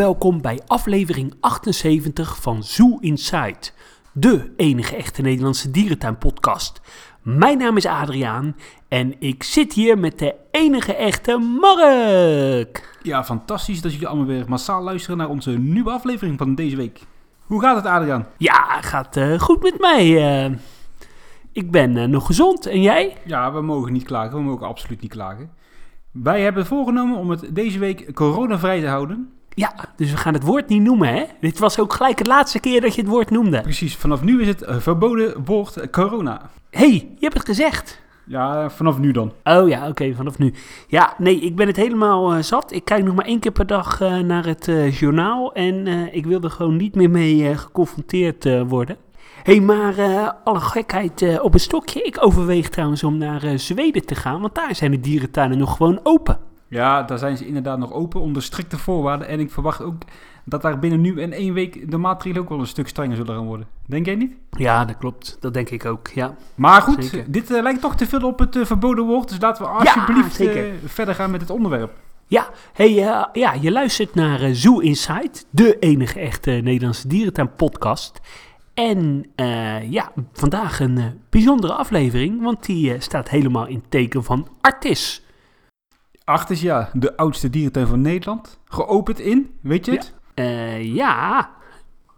welkom bij aflevering 78 van Zoo Inside, de enige echte Nederlandse dierentuinpodcast. Mijn naam is Adriaan en ik zit hier met de enige echte Mark. Ja, fantastisch dat jullie allemaal weer massaal luisteren naar onze nieuwe aflevering van deze week. Hoe gaat het, Adriaan? Ja, gaat eh, goed met mij. eh. ik ben eh, nog gezond en jij? Ja, we mogen niet klagen. We mogen absoluut niet klagen. Wij hebben voorgenomen om het deze week coronavrij te houden. Ja, dus we gaan het woord niet noemen, hè? Dit was ook gelijk de laatste keer dat je het woord noemde. Precies, vanaf nu is het eh, verboden woord corona. hey, je hebt het gezegd. Ja, vanaf nu dan. Oh ja, oké, vanaf nu. Ja, nee, ik ben het helemaal eh, zat. Ik kijk nog maar één keer per dag eh, naar het journaal en ik wil er gewoon niet meer mee geconfronteerd worden. Hé, hey, maar alle gekheid op een stokje. Ik overweeg trouwens om naar Zweden te gaan, want daar zijn de dierentuinen nog gewoon open. Ja, daar zijn ze inderdaad nog open onder strikte voorwaarden. En ik verwacht ook dat daar binnen nu en één week de maatregelen ook wel een stuk strenger zullen gaan worden. Denk jij niet? Ja, dat klopt. Dat denk ik ook, ja. Maar goed, Zeker. dit eh, lijkt toch te veel op het eh, verboden woord. Dus laten we alsjeblieft eh, verder gaan met het onderwerp. Ja, hey, ja, je luistert naar Zoo Inside, de enige echte Nederlandse dierentuin podcast. En ja, vandaag een bijzondere aflevering, want die staat helemaal in teken van Artis. Artis, ja, de oudste dierentuin van Nederland. Geopend in, weet je het? Eh, ja,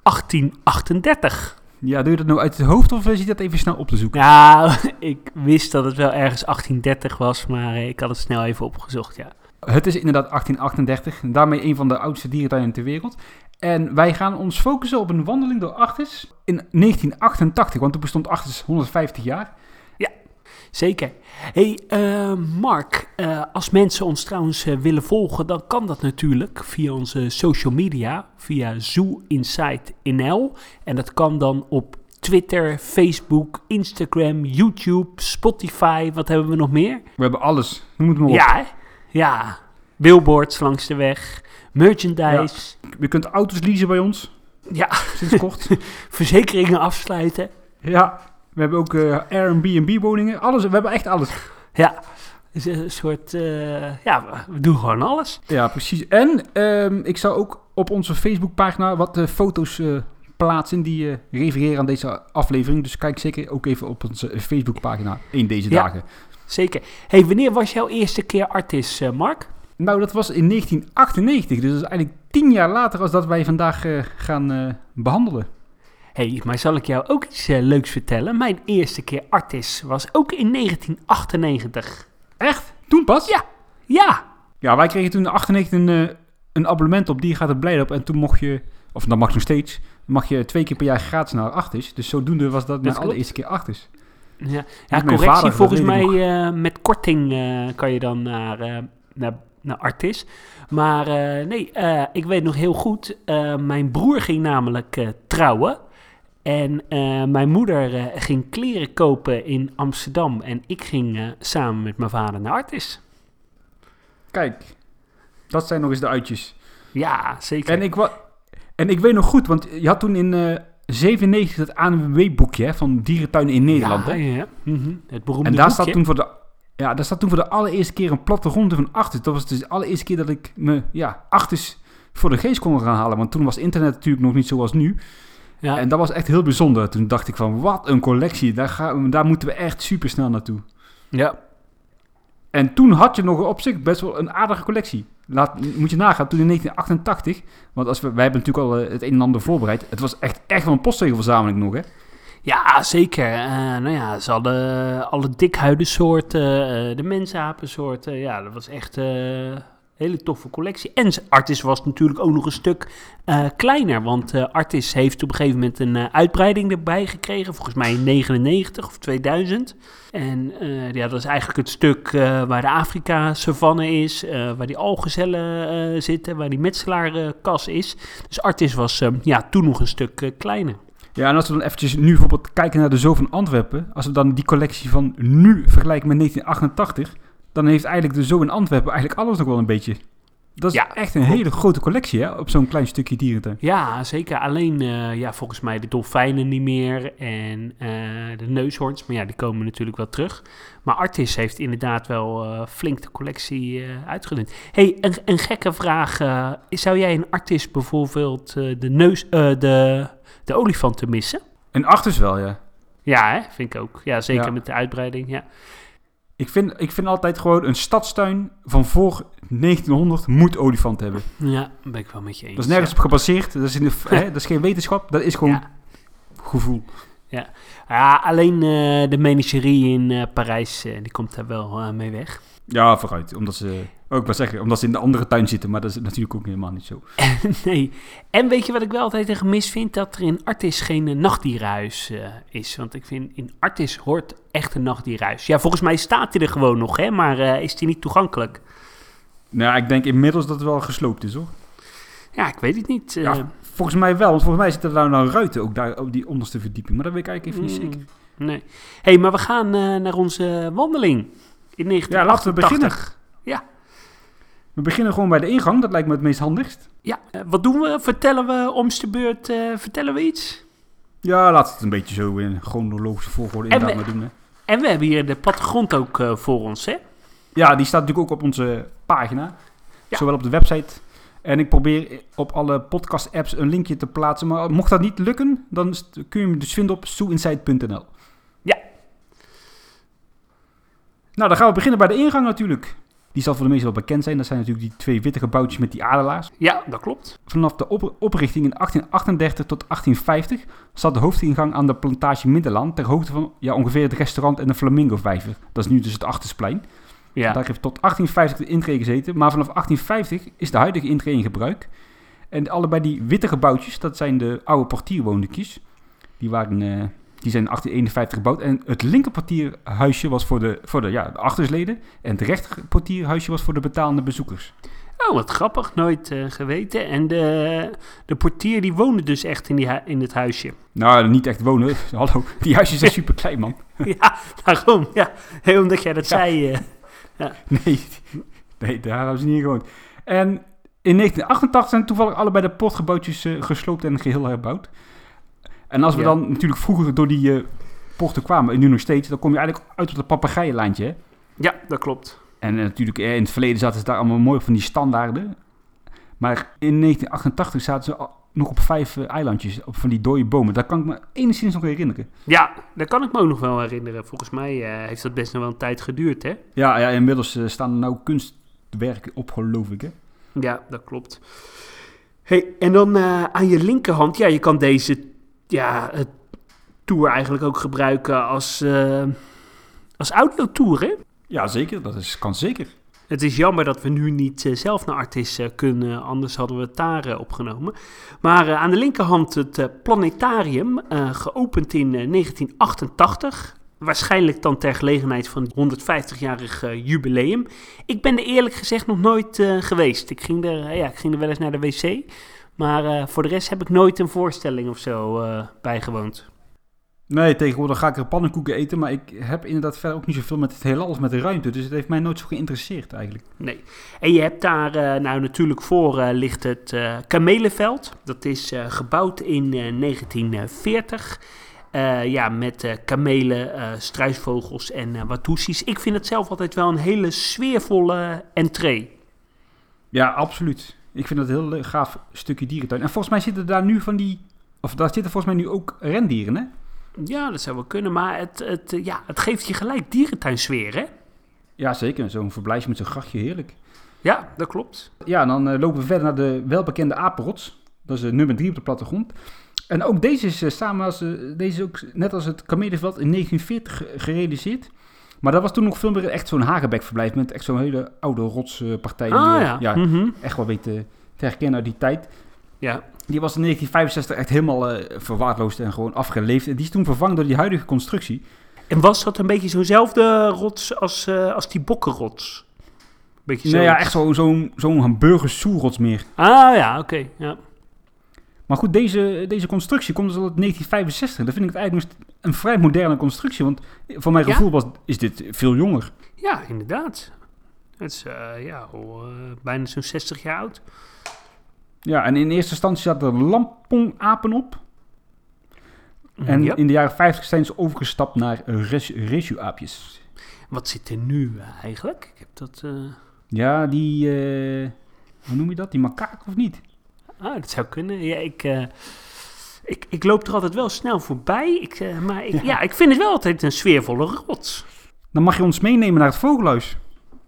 1838. Ja, doe je dat nou uit het hoofd of zit je dat even snel op te zoeken? Nou, ik wist dat het wel ergens 1830 was, maar eh, ik had het snel even opgezocht, ja. Het is inderdaad 1838, en daarmee een van de oudste dierentuinen ter wereld. En wij gaan ons focussen op een wandeling door Artis in 1988, want toen bestond Artis 150 jaar. Zeker. hey, eh, Mark, eh, als mensen ons trouwens eh, willen volgen, dan kan dat natuurlijk via onze social media, via Zoo Insight NL. En dat kan dan op Twitter, Facebook, Instagram, YouTube, Spotify. Wat hebben we nog meer? We hebben alles, noem het maar op. Ja, hè? ja. Billboards langs de weg, merchandise, Je kunt auto's leasen bij ons, ja, sinds kort. verzekeringen afsluiten. ja, we hebben ook eh, Airbnb woningen, alles, we hebben echt alles. Ja, is een soort, eh, ja, we doen gewoon alles. Ja, precies. En ehm, ik zal ook op onze Facebookpagina wat eh, foto's plaatsen die refereren aan deze aflevering. Dus kijk zeker ook even op onze Facebookpagina in deze Ja. dagen. Zeker. hey, wanneer was jouw eerste keer artis, eh, Mark? Nou, dat was in 1998. Dus dat is eigenlijk tien jaar later als dat wij vandaag gaan eh, behandelen. Hey, maar zal ik jou ook iets eh, leuks vertellen? Mijn eerste keer artis was ook in 1998. Echt? Toen pas? Ja. Ja, Ja, wij kregen toen in 98 een, eh, een abonnement op Die gaat het blij op. En toen mocht je, of dat mag nog steeds, mag je twee keer per jaar gratis naar Artis. Dus zodoende was dat mijn allereerste keer Artis. ja. ja correctie. vader, Volgens mij eh, met korting kan je dan naar, eh, naar, naar artis. Maar nee, ik weet nog heel goed. mijn broer ging namelijk trouwen. En eh, mijn moeder eh, ging kleren kopen in Amsterdam. En ik ging eh, samen met mijn vader naar Artis. Kijk, dat zijn nog eens de uitjes. Ja, zeker. En ik, wa en ik weet nog goed, want je had toen in eh 97 het ANWB-boekje van dierentuinen in Nederland. Ja, hè? ja, ja. Mhm. Het beroemde En daar boekje. staat, toen voor de, ja, daar staat toen voor de allereerste keer een plattegrond van Artis. Dat was dus de allereerste keer dat ik me ja, Artis voor de geest kon gaan halen. Want toen was internet natuurlijk nog niet zoals nu. Ja, En dat was echt heel bijzonder. Toen dacht ik van, wat een collectie. Daar, gaan daar moeten we echt super snel naartoe. ja. En toen had je nog op zich best wel een aardige collectie. Laat, moet je nagaan, toen in 1988, want als we, wij hebben natuurlijk al eh, het een en ander voorbereid. Het was echt, echt wel een postzegelverzameling nog, hè? ja, zeker. Eh, nou ja, ze hadden alle dikhuidensoorten, eh de mensapensoorten. Ja, dat was echt hele toffe collectie. En Artis was natuurlijk ook nog een stuk eh, kleiner. Want eh, Artis heeft op een gegeven moment een eh, uitbreiding erbij gekregen. Volgens mij in 99 of 2000. En ja, dat is eigenlijk het stuk waar de Afrika-savanne is. waar die algezellen zitten. Waar die metselaarkas is. Dus Artis was eh, ja, toen nog een stuk kleiner. Ja, en als we dan eventjes nu bijvoorbeeld kijken naar de Zoo van Antwerpen. Als we dan die collectie van nu vergelijken met 1988. Dan heeft eigenlijk de Zoo in Antwerpen eigenlijk alles nog wel een beetje Dat is Ja, echt een klopt. hele grote collectie, hè? Op zo'n klein stukje dierentuin. Ja, zeker. Alleen, eh, ja, volgens mij de dolfijnen niet meer en eh, de neushoorns. Maar ja, die komen natuurlijk wel terug. Maar Artis heeft inderdaad wel eh, flink de collectie uitgedund. hey, een, een gekke vraag. zou jij in Artis bijvoorbeeld de, neus, de, de olifanten missen? En achters wel, ja. Ja, hè? vind ik ook. Ja, zeker Ja. met de uitbreiding. Ja. Ik vind, ik vind altijd gewoon een stadstuin van voor 1900 moet olifant hebben. ja, daar ben ik wel met je eens. Dat is nergens op gebaseerd. Dat is, in de, hè, dat is geen wetenschap. Dat is gewoon Ja. gevoel. Ja, alleen eh, de menagerie in eh, Parijs, eh, die komt daar wel mee weg. Ja, vooruit. Omdat ze, ook wel zeggen, omdat ze in de andere tuin zitten. Maar dat is natuurlijk ook helemaal niet zo. nee. En weet je wat ik wel altijd een gemis vind? Dat er in Artis geen eh, nachtdierenhuis eh, is. Want ik vind in Artis hoort echt een nachtdierenhuis. Ja, volgens mij staat hij er gewoon nog, hè? Maar eh, is die niet toegankelijk? Nou, ik denk inmiddels dat het wel gesloopt is, hoor. Ja, ik weet het niet. Ja, volgens mij wel. Want volgens mij zitten er nou, ruiten ook daar op die onderste verdieping. Maar dat weet ik eigenlijk even niet Mm, zeker. Nee. hey, maar we gaan naar onze wandeling in 1988. Ja, laten we beginnen. Ja. We beginnen gewoon bij de ingang. Dat lijkt me het meest handigst. Ja, eh, wat doen we? Vertellen we om's de beurt, eh, vertellen we iets? Ja, laten we het een beetje zo in chronologische volgorde En inderdaad we- maar doen. Hè. En we hebben hier de plattegrond ook eh, voor ons, hè? Ja, die staat natuurlijk ook op onze pagina. Ja. Zowel op de website. En ik probeer op alle podcast-apps een linkje te plaatsen. Maar mocht dat niet lukken, dan kun je hem dus vinden op soeinsight.nl. Ja. Nou, dan gaan we beginnen bij de ingang natuurlijk. Die zal voor de meesten wel bekend zijn. Dat zijn natuurlijk die twee witte gebouwtjes met die adelaars. Ja, dat klopt. Vanaf de op- oprichting in 1838 tot 1850 zat de hoofdingang aan de plantage Middenland ter hoogte van ja, ongeveer het restaurant en de Flamingo-vijver. Dat is nu dus het Achtersplein. Ja. Daar heeft tot 1850 de intree gezeten, maar vanaf 1850 is de huidige intree in gebruik. En allebei die witte gebouwtjes, dat zijn de oude portierwoontjes. Die, waren, eh, die zijn in 1851 gebouwd. En het linkerportierhuisje was voor de, voor de, ja, de achtersleden. En het rechterportierhuisje was voor de betalende bezoekers. Oh, wat grappig. Nooit eh, geweten. En de, de portier die woonde dus echt in, die in het huisje. Nou, niet echt wonen. Hallo, die huisjes zijn super klein, man. ja, daarom. Ja, Heel omdat jij dat Ja. zei. eh. Nee, nee, daar hebben ze niet gewoond. En in 1988 zijn toevallig allebei de poortgebouwtjes eh, gesloopt en geheel herbouwd. En als we Ja. dan natuurlijk vroeger door die eh poorten kwamen, en nu nog steeds, dan kom je eigenlijk uit op het papegaaienlijntje. hè. ja, dat klopt. En eh, natuurlijk eh, in het verleden zaten ze daar allemaal mooi op van die standaarden. Maar in 1988 zaten ze nog op vijf eilandjes, op van die dode bomen. Dat kan ik me enigszins nog herinneren. Ja, dat kan ik me ook nog wel herinneren. Volgens mij heeft dat best nog wel een tijd geduurd, hè? Ja, ja inmiddels staan er nou kunstwerken op, geloof ik. Hè? Ja, dat klopt. Hey, en dan aan je linkerhand, ja, je kan deze ja, het tour eigenlijk ook gebruiken als, eh als audiotour, hè? Ja, zeker. Dat is, kan zeker. Het is jammer dat we nu niet eh, zelf naar Artis kunnen, anders hadden we het daar eh, opgenomen. Maar aan de linkerhand het planetarium, geopend in eh, 1988. Waarschijnlijk dan ter gelegenheid van het 150-jarig eh, jubileum. Ik ben er eerlijk gezegd nog nooit geweest. Ik ging, er, ja, ik ging er wel eens naar de wc. Maar eh, voor de rest heb ik nooit een voorstelling of zo eh, bijgewoond. Nee, tegenwoordig ga ik er pannenkoeken eten, maar ik heb inderdaad verder ook niet zoveel met het heelal als met de ruimte. Dus het heeft mij nooit zo geïnteresseerd eigenlijk. Nee. En je hebt daar, eh, nou natuurlijk voor ligt het Kamelenveld. Dat is gebouwd in eh, 1940. Eh, ja, met kamelen, struisvogels en watoesies. Ik vind het zelf altijd wel een hele sfeervolle entree. Ja, absoluut. Ik vind dat een heel gaaf stukje dierentuin. En volgens mij zitten daar nu van die... Of daar zitten volgens mij nu ook rendieren, hè? Ja, dat zou wel kunnen, maar het, het, eh, ja, het geeft je gelijk dierentuinsfeer, hè? Ja, zeker. Zo'n verblijfje met zo'n grachtje, heerlijk. Ja, dat klopt. Ja, en dan eh, lopen we verder naar de welbekende apenrots. Dat is eh, nummer drie op de plattegrond. En ook deze is samen als, deze is ook net als het Kamelenveld in 1940 ge- gerealiseerd. Maar dat was toen nog veel meer echt zo'n hagebekverblijf met echt zo'n hele oude rotspartij. die, Ah ja. ja, Mhm. echt wel weet te, herkennen uit die tijd. ja. Die was in 1965 echt helemaal eh, verwaarloosd en gewoon afgeleefd. En die is toen vervangen door die huidige constructie. En was dat een beetje zo'nzelfde rots als, eh, als die bokkenrots? Beetje zo. Nou ja, echt zo- zo'n zo'n burgersoerrots meer. Ah ja, oké. ja. Maar goed, deze, deze constructie komt dus al uit 1965. Dat vind ik het eigenlijk een vrij moderne constructie. Want voor mijn Ja? gevoel was, is dit veel jonger. ja, inderdaad. Het is eh, ja, al, eh, bijna zo'n 60 jaar oud. Ja, en in eerste instantie zaten er lampongapen op. En Ja. in de jaren 50 zijn ze overgestapt naar res- resu-aapjes. Wat zit er nu eh, eigenlijk? Ik heb dat... Ja, die... hoe noem je dat? Die makaak of niet? Ah, dat zou kunnen. Ja, ik, eh, ik, ik loop er altijd wel snel voorbij. Ik, eh, maar ik, ja. ik vind het wel altijd een sfeervolle rots. Dan mag je ons meenemen naar het vogelhuis.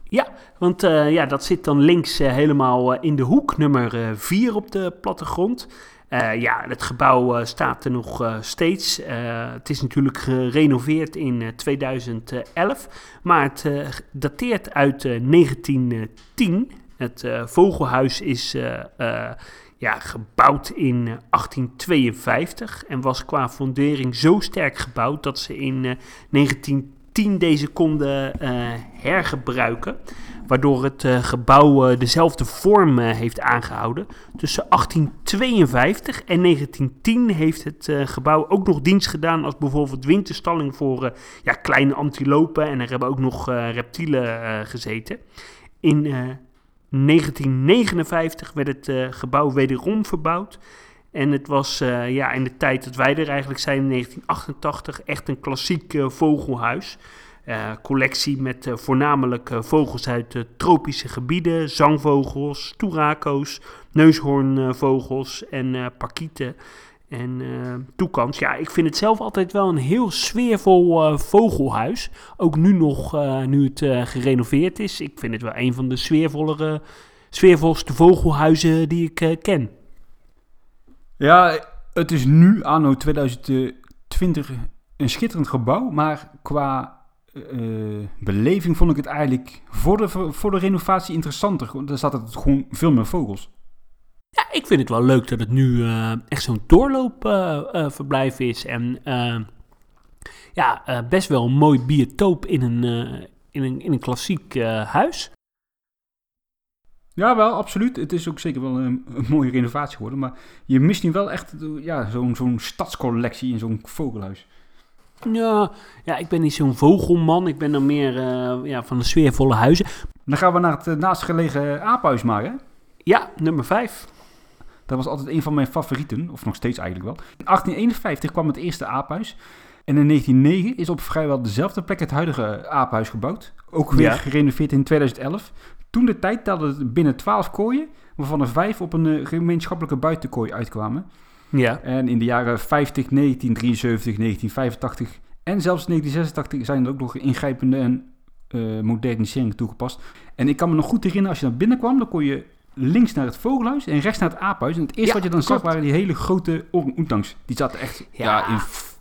Ja, want eh, ja, dat zit dan links helemaal in de hoek, nummer 4 op de plattegrond. Ja, het gebouw staat er nog steeds. Het is natuurlijk gerenoveerd in eh, 2011, maar het dateert uit eh, 1910. Het vogelhuis is ja, gebouwd in eh, 1852 en was qua fundering zo sterk gebouwd dat ze in eh, 1910 deze konden eh, hergebruiken. Waardoor het eh, gebouw eh, dezelfde vorm eh, heeft aangehouden. Tussen 1852 en 1910 heeft het eh, gebouw ook nog dienst gedaan als bijvoorbeeld winterstalling voor eh, ja, kleine antilopen. En er hebben ook nog eh, reptielen eh, gezeten. In eh, 1959 werd het eh, gebouw wederom verbouwd. En het was eh, ja, in de tijd dat wij er eigenlijk zijn, in 1988, echt een klassiek eh, vogelhuis. Collectie met voornamelijk vogels uit tropische gebieden, zangvogels, toerako's, neushoornvogels en parkieten en eh toekans. Ja, ik vind het zelf altijd wel een heel sfeervol eh, vogelhuis. Ook nu nog, eh, nu het gerenoveerd is. Ik vind het wel een van de sfeervollere, sfeervolste vogelhuizen die ik ken. Ja, het is nu, anno 2020, een schitterend gebouw. Maar qua beleving vond ik het eigenlijk voor de, voor de renovatie interessanter. Want daar zaten gewoon veel meer vogels. Ja, ik vind het wel leuk dat het nu eh, echt zo'n doorloopverblijf is. En eh, ja, eh, best wel een mooi biotoop in een, eh, in een, in een klassiek eh, huis. Ja, wel, absoluut. Het is ook zeker wel een, een mooie renovatie geworden. Maar je mist nu wel echt eh, ja, zo'n zo'n stadscollectie in zo'n vogelhuis. Ja, ja, ik ben niet zo'n vogelman. Ik ben dan meer eh, ja, van de sfeervolle huizen. Dan gaan we naar het eh, naastgelegen aaphuis maar, hè? Ja, nummer 5. Dat was altijd een van mijn favorieten, of nog steeds eigenlijk wel. In 1851 kwam het eerste aaphuis. En in 1909 is op vrijwel dezelfde plek het huidige aaphuis gebouwd. Ook weer Ja. gerenoveerd in 2011. Toen de tijd telde het binnen 12 kooien, waarvan er vijf op een eh, gemeenschappelijke buitenkooi uitkwamen. Ja. En in de jaren 50, 1973, 1985 en zelfs 1986 zijn er ook nog ingrijpende en eh moderniseringen toegepast. En ik kan me nog goed herinneren, als je naar binnen kwam, dan kon je links naar het vogelhuis en rechts naar het aaphuis. En het eerste Ja, wat je dan zag waren die hele grote orang-oetangs. Die zaten echt ja. Ja. in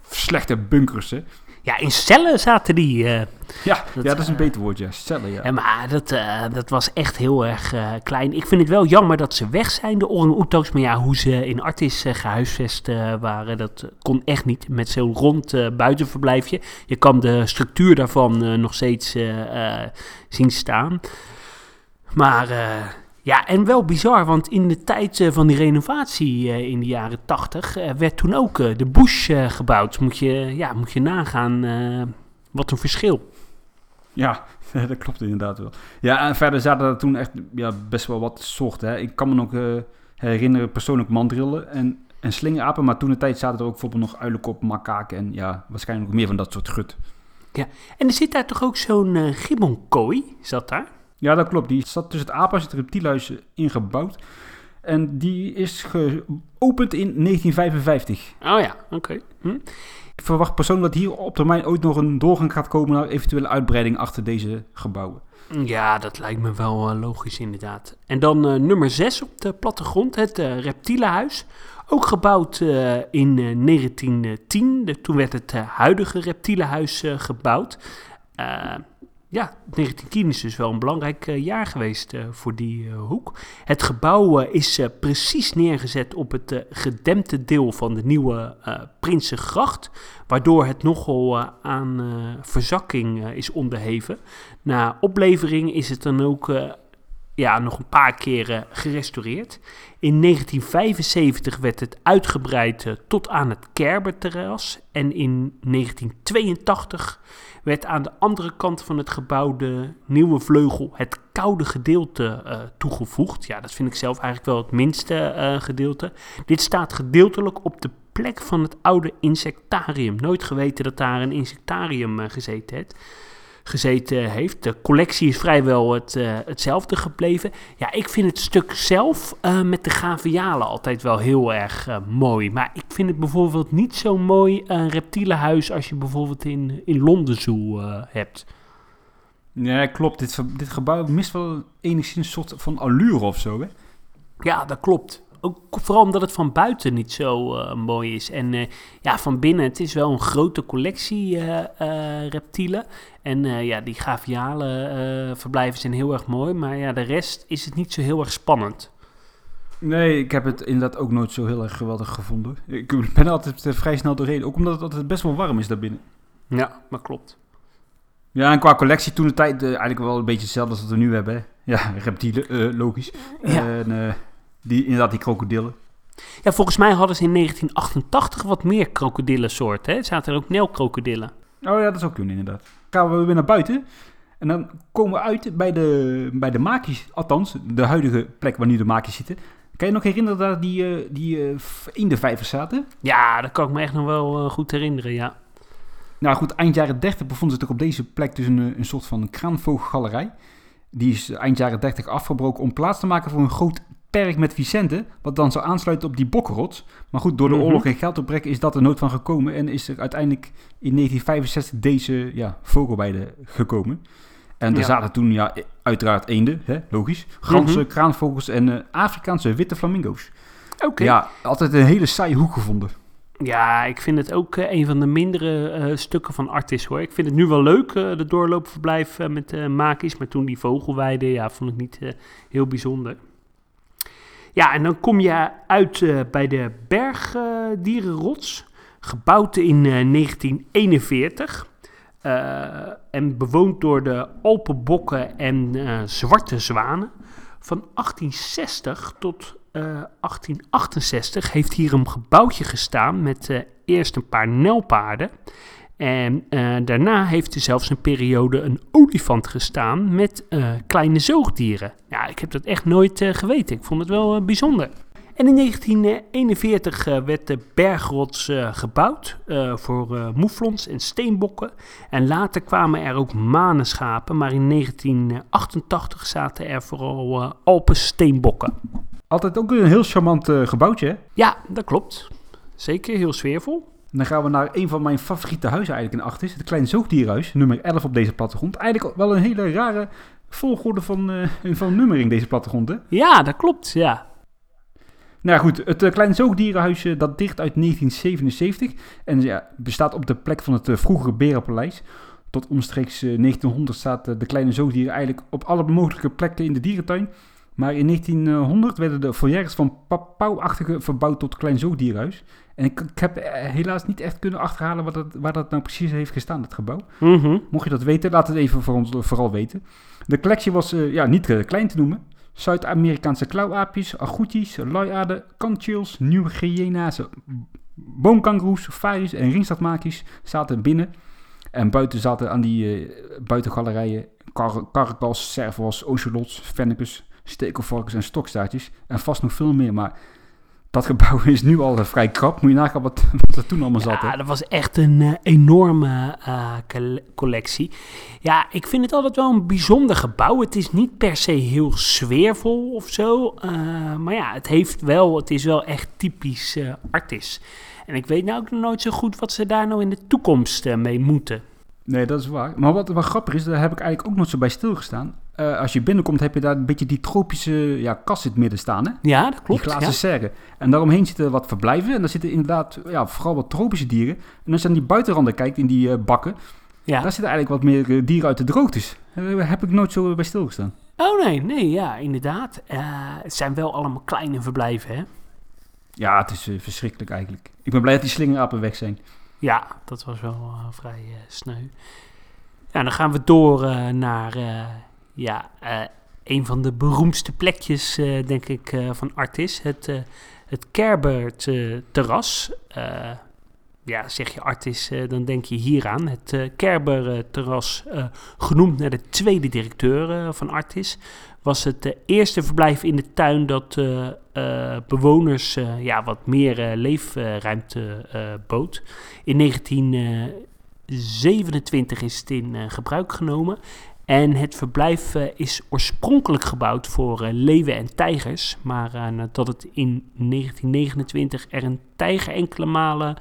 slechte bunkers. Hè. ja, in cellen zaten die. eh. Ja, Dat, ja, dat is een eh, beter woord, ja. Cellen, ja. Ja, maar dat, eh, dat was echt heel erg klein. Ik vind het wel jammer dat ze weg zijn, de orang-oetangs. Maar ja, hoe ze in Artis eh, gehuisvest eh, waren, dat kon echt niet. Met zo'n rond buitenverblijfje. Je kan de structuur daarvan nog steeds zien staan. Maar ja, en wel bizar, want in de tijd eh, van die renovatie eh, in de jaren tachtig... eh, werd toen ook de bush gebouwd. Moet je, ja, moet je nagaan wat een verschil. Ja, dat klopt inderdaad wel. Ja, en verder zaten er toen echt ja, best wel wat soorten. Hè. Ik kan me nog herinneren persoonlijk mandrillen en, en slingerapen. Maar toen de tijd zaten er ook bijvoorbeeld nog uilenkop, makaken en ja, waarschijnlijk nog meer van dat soort gut. En er zit daar toch ook zo'n eh gibbonkooi, zat daar? Ja, dat klopt. Die zat tussen het aaphuis en het reptielhuis eh, ingebouwd. En die is geopend in 1955. Oh ja, oké. Hm? Ik verwacht persoonlijk dat hier op termijn ooit nog een doorgang gaat komen naar eventuele uitbreiding achter deze gebouwen. Ja, dat lijkt me wel eh, logisch inderdaad. En dan eh, nummer 6 op de plattegrond, het eh, reptielenhuis. Ook gebouwd in eh, 1910. De- toen werd het huidige reptielenhuis eh, gebouwd. Ja, 1910 is dus wel een belangrijk eh, jaar geweest eh, voor die eh, hoek. Het gebouw is precies neergezet op het gedempte deel van de nieuwe Prinsengracht. Waardoor het nogal aan verzakking is onderheven. Na oplevering is het dan ook ja, nog een paar keren gerestaureerd. In 1975 werd het uitgebreid eh, tot aan het Kerberterras. En in 1982 werd aan de andere kant van het gebouw de nieuwe vleugel, het koude gedeelte, eh, toegevoegd. Ja, dat vind ik zelf eigenlijk wel het minste eh, gedeelte. Dit staat gedeeltelijk op de plek van het oude insectarium. Nooit geweten dat daar een insectarium gezeten heeft gezeten heeft. De collectie is vrijwel het, uh, hetzelfde gebleven. Ja, ik vind het stuk zelf uh, met de gavialen altijd wel heel erg uh, mooi. Maar ik vind het bijvoorbeeld niet zo mooi een reptielenhuis als je bijvoorbeeld in, in Londen Zoo hebt. Nee, klopt. Dit, dit gebouw mist wel enigszins een soort van allure of zo, hè? Ja, dat klopt ook vooral omdat het van buiten niet zo uh, mooi is. En uh, ja, van binnen, het is wel een grote collectie uh, reptielen. En ja, die gaviale verblijven zijn heel erg mooi. Maar ja, de rest is het niet zo heel erg spannend. Nee, ik heb het inderdaad ook nooit zo heel erg geweldig gevonden. Ik ben altijd vrij snel doorheen. Ook omdat het altijd best wel warm is daarbinnen. Ja, dat klopt. Ja, en qua collectie toen de tijd eigenlijk wel een beetje hetzelfde als wat we nu hebben. Hè? Ja, reptielen, logisch. Ja. En, die, inderdaad, die krokodillen. Ja, volgens mij hadden ze in 1988 wat meer krokodillensoorten. Hè? Zaten er ook nelkrokodillen. Oh ja, dat is ook toen inderdaad. Gaan we weer naar buiten. En dan komen we uit bij de, bij de maakjes. Althans, de huidige plek waar nu de maakjes zitten. Kan je nog herinneren dat die, uh, die uh, in de vijvers zaten? Ja, dat kan ik me echt nog wel uh, goed herinneren, ja. Nou goed, eind jaren 30 bevonden zich op deze plek dus een, een soort van kraanvogelgalerij. Die is eind jaren 30 afgebroken om plaats te maken voor een groot perk met Vicente, wat dan zou aansluiten op die bokkenrots. Maar goed, door de mhm. oorlog en geldopbrek is dat er nooit van gekomen en is er uiteindelijk in 1965 deze ja, vogelweide gekomen. En er zaten toen ja, uiteraard eenden, hè, logisch, ganzen, mm kraanvogels en uh, Afrikaanse witte flamingo's. Oké. Ja, altijd een hele saaie hoek gevonden. Ja, ik vind het ook uh, een van de mindere uh, stukken van Artis hoor. Ik vind het nu wel leuk, uh, de doorloopverblijf met Makis. Maar toen die vogelweide, ja, vond ik niet heel bijzonder. Ja, en dan kom je uit uh, bij de Bergdierenrots, gebouwd in uh, 1941 uh, en bewoond door de Alpenbokken en eh, zwarte zwanen. Van 1860 tot 1868 heeft hier een gebouwtje gestaan met eerst een paar nelpaarden en uh, daarna heeft er zelfs een periode een olifant gestaan met uh, kleine zoogdieren. Ja, ik heb dat echt nooit uh, geweten. Ik vond het wel bijzonder. En in 1941 werd de bergrots gebouwd voor moeflons en steenbokken. En later kwamen er ook manenschapen, maar in 1988 zaten er vooral alpensteenbokken. Altijd ook een heel charmant gebouwtje, hè? Ja, dat klopt. Zeker, heel sfeervol dan gaan we naar een van mijn favoriete huizen eigenlijk in Achtis. Het Klein Zoogdierhuis, nummer 11 op deze plattegrond. Eigenlijk wel een hele rare volgorde van, uh, van nummering, deze plattegrond, hè? Ja, dat klopt, ja. Nou goed, het uh, Klein Zoogdierenhuis uh, dat dicht uit 1977 en ja, bestaat op de plek van het vroegere Berenpaleis. Tot omstreeks 1900 zaten de kleine zoogdieren eigenlijk op alle mogelijke plekken in de dierentuin. Maar in 1900 werden de foyers van papauwachtige verbouwd tot klein zoogdierhuis. En ik, ik, heb eh, helaas niet echt kunnen achterhalen wat dat, waar dat nou precies heeft gestaan, het gebouw. Mhm. Mocht je dat weten, laat het even voor ons vooral weten. De collectie was uh, ja, niet uh, klein te noemen. Zuid-Amerikaanse klauwaapjes, agoutis, luiaarden, kantchills, nieuwe hyena's, boomkangoeroes, faries en ringstadmakies zaten binnen. En buiten zaten aan die buitengalerijen kar karkals, servos, ocelots, fennekus, stekelvarkens en stokstaartjes. En vast nog veel meer, maar dat gebouw is nu al vrij krap. Moet je nagaan wat, wat er toen allemaal zat. Ja, dat was echt een uh, enorme uh, collectie. Ja, ik vind het altijd wel een bijzonder gebouw. Het is niet per se heel sfeervol of zo. Uh, maar ja, het heeft wel, het is wel echt typisch artis. En ik weet nou ook nog nooit zo goed wat ze daar nou in de toekomst mee moeten. Nee, dat is waar. Maar wat, wat grappig is, daar heb ik eigenlijk ook nog zo bij stilgestaan. Uh, als je binnenkomt, heb je daar een beetje die tropische ja, kast in het midden staan. Hè? Ja, dat klopt. Die glazen ja. serre. En daaromheen zitten wat verblijven. En daar zitten inderdaad ja, vooral wat tropische dieren. En als je aan die buitenranden kijkt, in die uh, bakken, ja. daar zitten eigenlijk wat meer uh, dieren uit de droogtes. Daar heb ik nooit zo bij stilgestaan. Oh nee, nee, ja, inderdaad. het zijn wel allemaal kleine verblijven, hè? Ja, het is verschrikkelijk eigenlijk. Ik ben blij dat die slingerapen weg zijn. Ja, dat was wel vrij sneu. Ja, dan gaan we door naar ja, uh, een van de beroemdste plekjes, eh, denk ik, eh, van Artis. Het, eh, het Kerbert eh, terras. Eh, ja, zeg je Artis, eh, dan denk je hieraan. Het eh, Kerber eh, terras, eh, genoemd naar de tweede directeur eh, van Artis, was het eh, eerste verblijf in de tuin dat eh, eh, bewoners eh, ja, wat meer eh, leefruimte eh, bood. In 1927 is het in eh, gebruik genomen. En het verblijf eh, is oorspronkelijk gebouwd voor eh, leeuwen en tijgers. Maar eh, nadat het in 1929 er een tijger enkele malen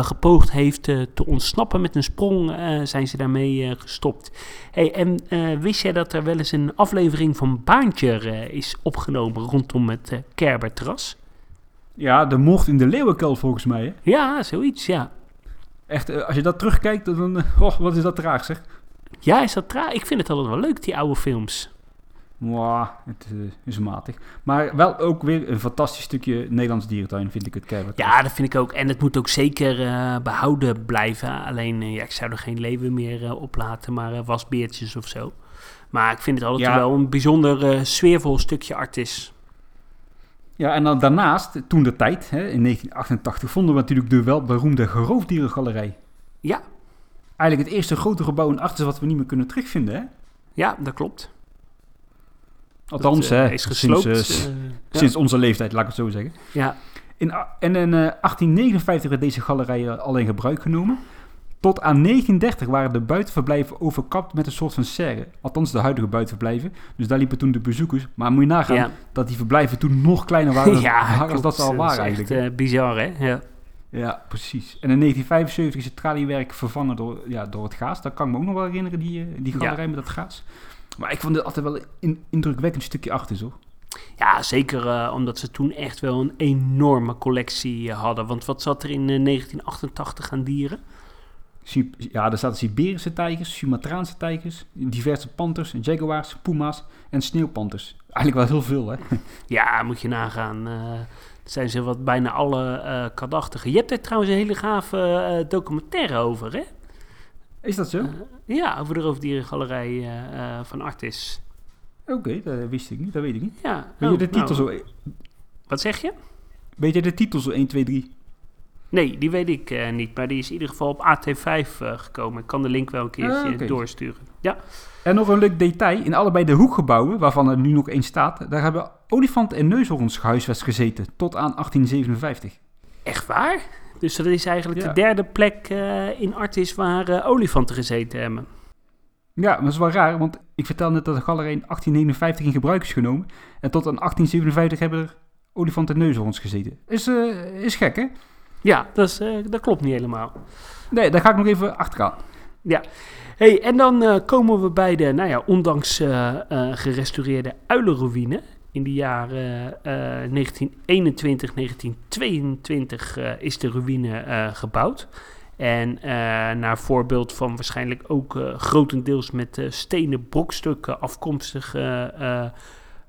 gepoogd heeft te ontsnappen met een sprong, zijn ze daarmee gestopt. Hey, en wist jij dat er wel eens een aflevering van Baantje is opgenomen rondom het eh Kerberterras? Ja, de moord in de leeuwenkuil volgens mij. Hè? Ja, zoiets, ja. Echt, als je dat terugkijkt, dan... oh, wat is dat traag zeg. Ja, is dat traag? Ik vind het altijd wel leuk, die oude films. Mwah, het eh, is matig. Maar wel ook weer een fantastisch stukje Nederlands dierentuin, vind ik het Kerbert. Ja, dat vind ik ook. En het moet ook zeker eh, behouden blijven. Alleen, eh, ja, ik zou er geen leeuwen meer eh, oplaten, maar eh, wasbeertjes of zo. Maar ik vind het altijd Ja. wel een bijzonder sfeervol stukje artis. Ja, en dan daarnaast, toen de tijd, hè, in 1988, vonden we natuurlijk de wel beroemde geroofdierengalerij. Ja, Eigenlijk het eerste grote gebouw in Artis wat we niet meer kunnen terugvinden, hè? ja, dat klopt. Althans, dat, eh, hè, is sinds, gesloopt. eh, eh, ja. sinds onze leeftijd, laat ik het zo zeggen. ja, In, en in eh, 1859 werd deze galerij al in gebruik genomen. Tot aan 1930 waren de buitenverblijven overkapt met een soort van serre. Althans, de huidige buitenverblijven. Dus daar liepen toen de bezoekers. Maar moet je nagaan ja. dat die verblijven toen nog kleiner waren ja, dan als dat ze al waren is eigenlijk. Echt, bizar, hè? Ja. Ja, precies. En in 1975 is het traliewerk vervangen door, ja, door het gaas. Dat kan ik me ook nog wel herinneren, die, eh, die Ja. galerij met dat gaas. Maar ik vond het altijd wel een in- indrukwekkend stukje achter, zo. Ja, zeker eh, omdat ze toen echt wel een enorme collectie eh, hadden. Want wat zat er in eh, 1988 aan dieren? Ja, daar zaten Siberische tijgers, Sumatraanse tijgers, diverse panters, jaguars, puma's en sneeuwpanters. Eigenlijk wel heel veel, hè? Ja, moet je nagaan. Zijn ze wat bijna alle eh kadachtigen. Je hebt er trouwens een hele gave eh, documentaire over, hè? Is dat zo? Eh, ja, over de roofdierengalerij van Artis. Oké, dat wist ik niet, dat weet ik niet. Ja. Weet oh, je de titel nou, zo? Wat zeg je? Weet je de titel zo 1, 2, 3? Nee, die weet ik niet. Maar die is in ieder geval op AT5 eh, gekomen. Ik kan de link wel een keertje Ah, doorsturen. Ja. En nog een leuk detail. In allebei de hoekgebouwen, waarvan er nu nog één staat, daar hebben olifanten en neushoorns gehuisvest gezeten. Tot aan 1857. Echt waar? Dus dat is eigenlijk Ja. de derde plek eh, in Artis waar eh, olifanten gezeten hebben. Ja, maar dat is wel raar, want ik vertelde net dat de galerij in 1859 in gebruik is genomen. En tot aan 1857 hebben er olifanten en neushoorns gezeten. Is, eh, is gek, hè? Ja, dat, is, dat klopt niet helemaal. Nee, daar ga ik nog even achteraan. Hey, en dan eh, komen we bij de, nou ja, ondanks eh, eh, gerestaureerde uilenruïne. In de jaren eh 1921, 1922 eh, is de ruïne gebouwd. En naar voorbeeld van waarschijnlijk ook grotendeels met stenen brokstukken afkomstige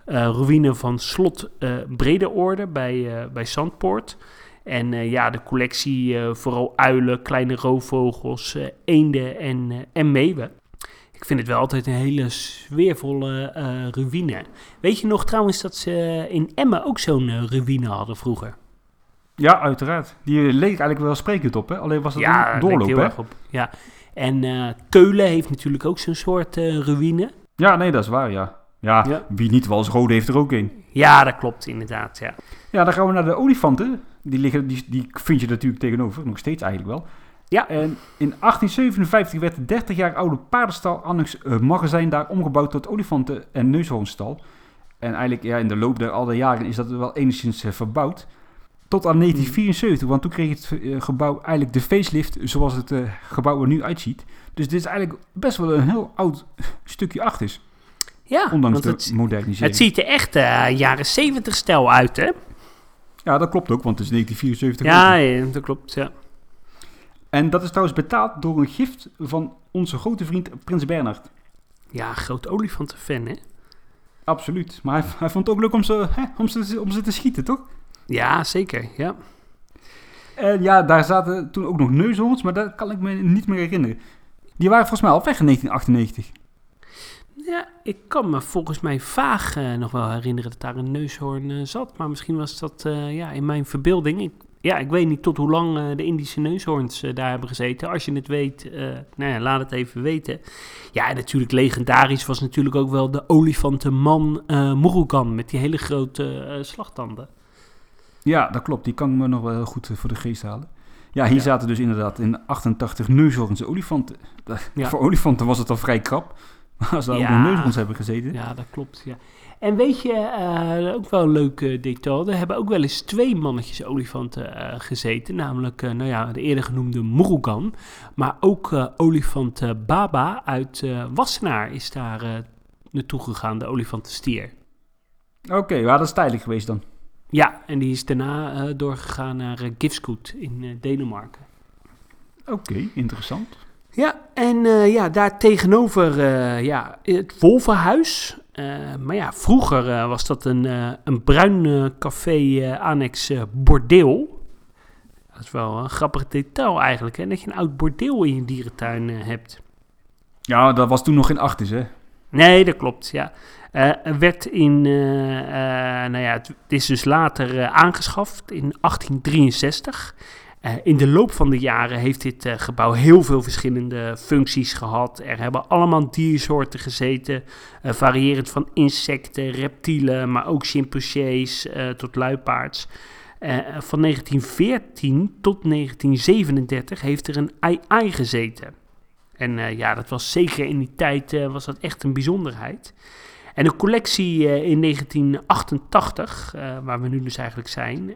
ruïne van slot Bredeorde bij, bij Zandpoort. En eh, ja, de collectie, eh, vooral uilen, kleine roofvogels, eh, eenden en, en meeuwen. Ik vind het wel altijd een hele sfeervolle ruïne. Weet je nog trouwens dat ze in Emmen ook zo'n ruïne hadden vroeger? Ja, uiteraard. Die leek eigenlijk wel sprekend op, hè? Alleen was het ja, een doorloop, heel hè? erg op. Ja. En Keulen heeft natuurlijk ook zo'n soort ruïne. Ja, nee, dat is waar, ja. Ja, Ja. wie niet Wals Rode heeft er ook een. Ja, dat klopt inderdaad, ja. Ja, dan gaan we naar de olifanten. Die, liggen, die, die vind je natuurlijk tegenover, nog steeds eigenlijk wel. Ja. En in 1857 werd de 30 jaar oude paardenstal annex eh, magazijn daar omgebouwd tot olifanten- en neushoornstal. En eigenlijk ja, in de loop der al die jaren is dat wel enigszins eh, verbouwd. Tot aan 1974, want toen kreeg het eh, gebouw eigenlijk de facelift zoals het gebouw er nu uitziet. Dus dit is eigenlijk best wel een heel oud stukje achters, Ja, ondanks want de het, modernisering. het ziet er echt jaren 70 stijl uit, hè? Ja, dat klopt ook, want het is 1974. Ja, ja, dat klopt, ja. En dat is trouwens betaald door een gift van onze grote vriend Prins Bernhard. Ja, groot olifantenfan, hè? Absoluut. Maar hij, hij vond het ook leuk om ze, hè, om, ze, om ze te schieten, toch? Ja, zeker, ja. En ja, daar zaten toen ook nog neushoorns, maar dat kan ik me niet meer herinneren. Die waren volgens mij al weg in 1998. Ja, ik kan me volgens mij vaag eh, nog wel herinneren dat daar een neushoorn eh, zat. Maar misschien was dat eh, ja, in mijn verbeelding. Ik, ja, ik weet niet tot hoe lang de Indische neushoorns daar hebben gezeten. Als je het weet, nou ja, laat het even weten. Ja, en natuurlijk legendarisch was natuurlijk ook wel de olifantenman eh Murugan met die hele grote slagtanden. Ja, dat klopt. Die kan ik me nog wel heel goed voor de geest halen. Ja, hier Ja. zaten dus inderdaad in 88 neushoorns olifanten. Ja. Voor olifanten was het al vrij krap. Als daar ook Ja. neushoorns hebben gezeten. Ja, dat klopt. Ja. En weet je, eh, ook wel een leuk eh, detail. Er hebben ook wel eens twee mannetjes olifanten eh, gezeten. Namelijk, nou ja, de eerder genoemde Murugan. Maar ook olifant Baba uit Wassenaar is daar naartoe gegaan, de olifantenstier. Oké, ja, dat is tijdelijk geweest dan. Ja, en die is daarna doorgegaan naar Gifsgoed in Denemarken. Oké, interessant. Ja, en eh, ja, daar tegenover eh, ja, het Wolvenhuis. Eh, maar ja, vroeger was dat een, een bruin café annex bordeel. Dat is wel een grappig detail eigenlijk, hè? dat je een oud bordeel in je dierentuin hebt. Ja, dat was toen nog geen acht is, hè? Nee, dat klopt, ja. Werd in, nou ja, het, is dus later aangeschaft in 1863. Eh, in de loop van de jaren heeft dit eh, gebouw heel veel verschillende functies gehad. Er hebben allemaal diersoorten gezeten, eh, variërend van insecten, reptielen, maar ook chimpansees tot luipaards. Van 1914 tot 1937 heeft er een AI gezeten. En ja, dat was zeker in die tijd was dat echt een bijzonderheid. En de collectie in 1988, eh, waar we nu dus eigenlijk zijn,